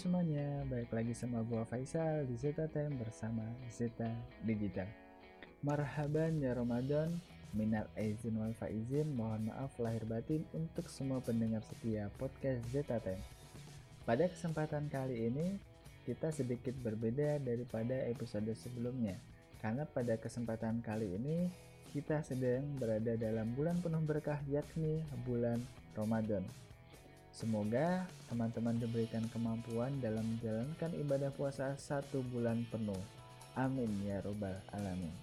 semuanya, baik lagi sama gua Faisal di Zeta Time bersama Zeta Digital. Marhaban ya Ramadan, minal aizin wal faizin, mohon maaf lahir batin untuk semua pendengar setia podcast Zeta Time. Pada kesempatan kali ini, kita sedikit berbeda daripada episode sebelumnya, karena pada kesempatan kali ini kita sedang berada dalam bulan penuh berkah yakni bulan Ramadan. Semoga teman-teman diberikan kemampuan dalam menjalankan ibadah puasa satu bulan penuh. Amin ya robbal alamin.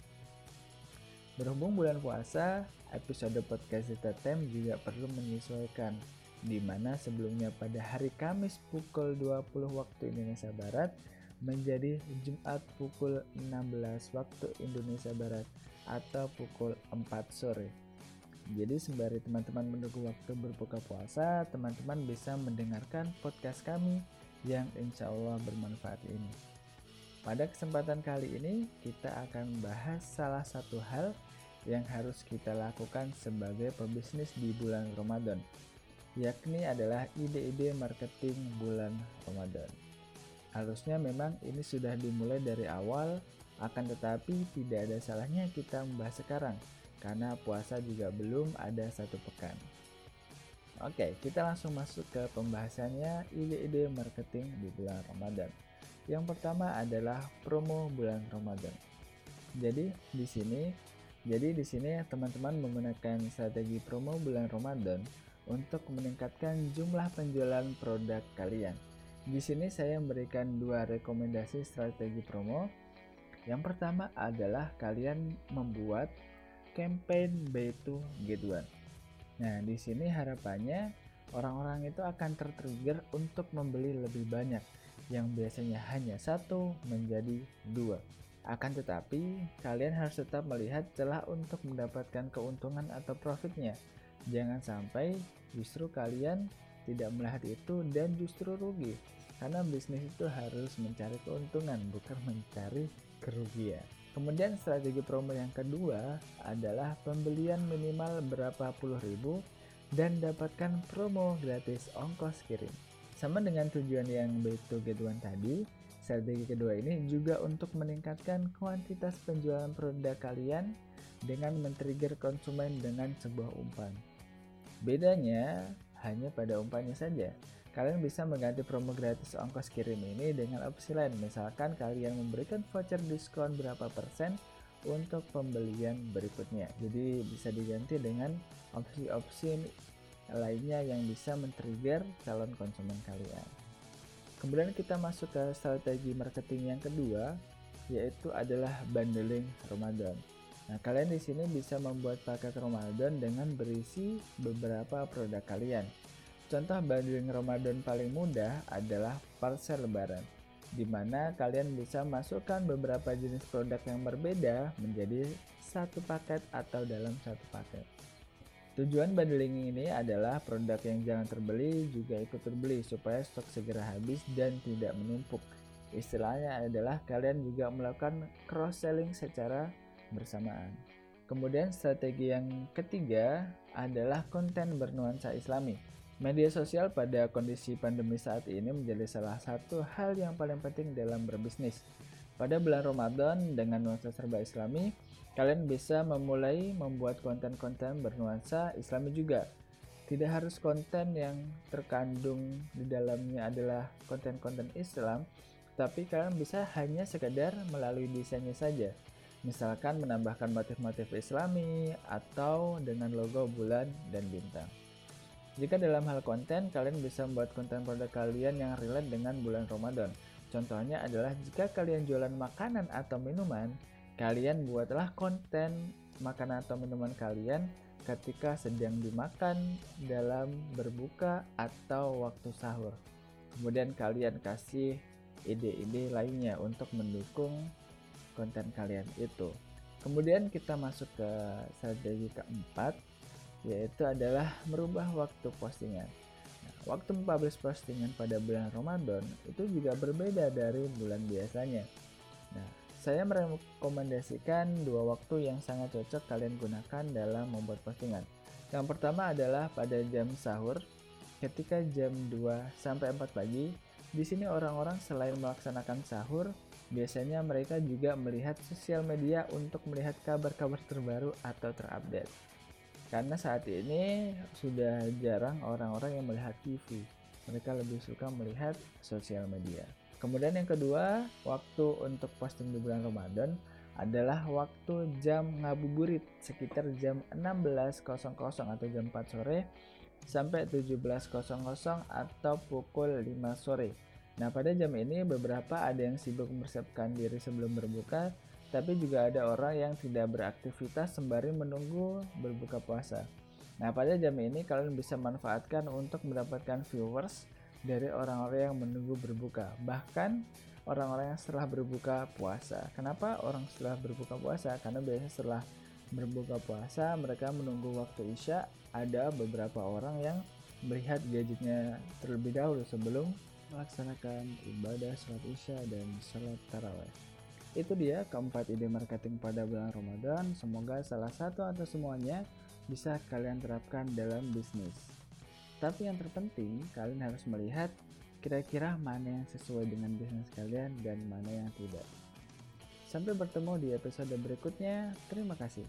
Berhubung bulan puasa, episode podcast Zeta Tem juga perlu menyesuaikan di mana sebelumnya pada hari Kamis pukul 20 waktu Indonesia Barat menjadi Jumat pukul 16 waktu Indonesia Barat atau pukul 4 sore. Jadi sembari teman-teman menunggu waktu berbuka puasa, teman-teman bisa mendengarkan podcast kami yang insya Allah bermanfaat ini. Pada kesempatan kali ini, kita akan membahas salah satu hal yang harus kita lakukan sebagai pebisnis di bulan Ramadan, yakni adalah ide-ide marketing bulan Ramadan. Harusnya memang ini sudah dimulai dari awal, akan tetapi tidak ada salahnya kita membahas sekarang karena puasa juga belum ada satu pekan. Oke, kita langsung masuk ke pembahasannya ide-ide marketing di bulan Ramadan. Yang pertama adalah promo bulan Ramadan. Jadi di sini, jadi di sini teman-teman menggunakan strategi promo bulan Ramadan untuk meningkatkan jumlah penjualan produk kalian. Di sini saya memberikan dua rekomendasi strategi promo. Yang pertama adalah kalian membuat campaign buy to get one. Nah, di sini harapannya orang-orang itu akan tertrigger untuk membeli lebih banyak yang biasanya hanya satu menjadi dua. Akan tetapi, kalian harus tetap melihat celah untuk mendapatkan keuntungan atau profitnya. Jangan sampai justru kalian tidak melihat itu dan justru rugi. Karena bisnis itu harus mencari keuntungan, bukan mencari kerugian. Kemudian strategi promo yang kedua adalah pembelian minimal berapa puluh ribu dan dapatkan promo gratis ongkos kirim. Sama dengan tujuan yang buy to get one tadi, strategi kedua ini juga untuk meningkatkan kuantitas penjualan produk kalian dengan men-trigger konsumen dengan sebuah umpan. Bedanya hanya pada umpannya saja. Kalian bisa mengganti promo gratis ongkos kirim ini dengan opsi lain. Misalkan kalian memberikan voucher diskon berapa persen untuk pembelian berikutnya. Jadi bisa diganti dengan opsi-opsi lainnya yang bisa men-trigger calon konsumen kalian. Kemudian kita masuk ke strategi marketing yang kedua, yaitu adalah bundling Ramadan. Nah, kalian di sini bisa membuat paket Ramadan dengan berisi beberapa produk kalian. Contoh bundling Ramadan paling mudah adalah parcel lebaran, di mana kalian bisa masukkan beberapa jenis produk yang berbeda menjadi satu paket atau dalam satu paket. Tujuan bundling ini adalah produk yang jangan terbeli juga ikut terbeli supaya stok segera habis dan tidak menumpuk. Istilahnya adalah kalian juga melakukan cross selling secara bersamaan. Kemudian strategi yang ketiga adalah konten bernuansa islami. Media sosial pada kondisi pandemi saat ini menjadi salah satu hal yang paling penting dalam berbisnis. Pada bulan Ramadan dengan nuansa serba islami, kalian bisa memulai membuat konten-konten bernuansa islami juga. Tidak harus konten yang terkandung di dalamnya adalah konten-konten Islam, tapi kalian bisa hanya sekedar melalui desainnya saja. Misalkan menambahkan motif-motif islami atau dengan logo bulan dan bintang. Jika dalam hal konten, kalian bisa membuat konten produk kalian yang relate dengan bulan Ramadan. Contohnya adalah jika kalian jualan makanan atau minuman, kalian buatlah konten makanan atau minuman kalian ketika sedang dimakan dalam berbuka atau waktu sahur. Kemudian kalian kasih ide-ide lainnya untuk mendukung konten kalian itu. Kemudian kita masuk ke strategi keempat, yaitu adalah merubah waktu postingan. Nah, waktu mempublish postingan pada bulan Ramadan itu juga berbeda dari bulan biasanya. Nah, saya merekomendasikan dua waktu yang sangat cocok kalian gunakan dalam membuat postingan. Yang pertama adalah pada jam sahur ketika jam 2 sampai 4 pagi Di sini orang-orang selain melaksanakan sahur, biasanya mereka juga melihat sosial media untuk melihat kabar-kabar terbaru atau terupdate. Karena saat ini sudah jarang orang-orang yang melihat TV. Mereka lebih suka melihat sosial media. Kemudian yang kedua, waktu untuk posting di bulan Ramadan adalah waktu jam ngabuburit sekitar jam 16.00 atau jam 4 sore sampai 17.00 atau pukul 5 sore. Nah, pada jam ini beberapa ada yang sibuk mempersiapkan diri sebelum berbuka, tapi juga ada orang yang tidak beraktivitas sembari menunggu berbuka puasa. Nah, pada jam ini kalian bisa manfaatkan untuk mendapatkan viewers dari orang-orang yang menunggu berbuka, bahkan orang-orang yang setelah berbuka puasa. Kenapa orang setelah berbuka puasa? Karena biasanya setelah berbuka puasa mereka menunggu waktu isya. Ada beberapa orang yang melihat gadgetnya terlebih dahulu sebelum melaksanakan ibadah sholat isya dan sholat taraweh. Itu dia keempat ide marketing pada bulan Ramadan. Semoga salah satu atau semuanya bisa kalian terapkan dalam bisnis. Tapi yang terpenting, kalian harus melihat kira-kira mana yang sesuai dengan bisnis kalian dan mana yang tidak. Sampai bertemu di episode berikutnya. Terima kasih.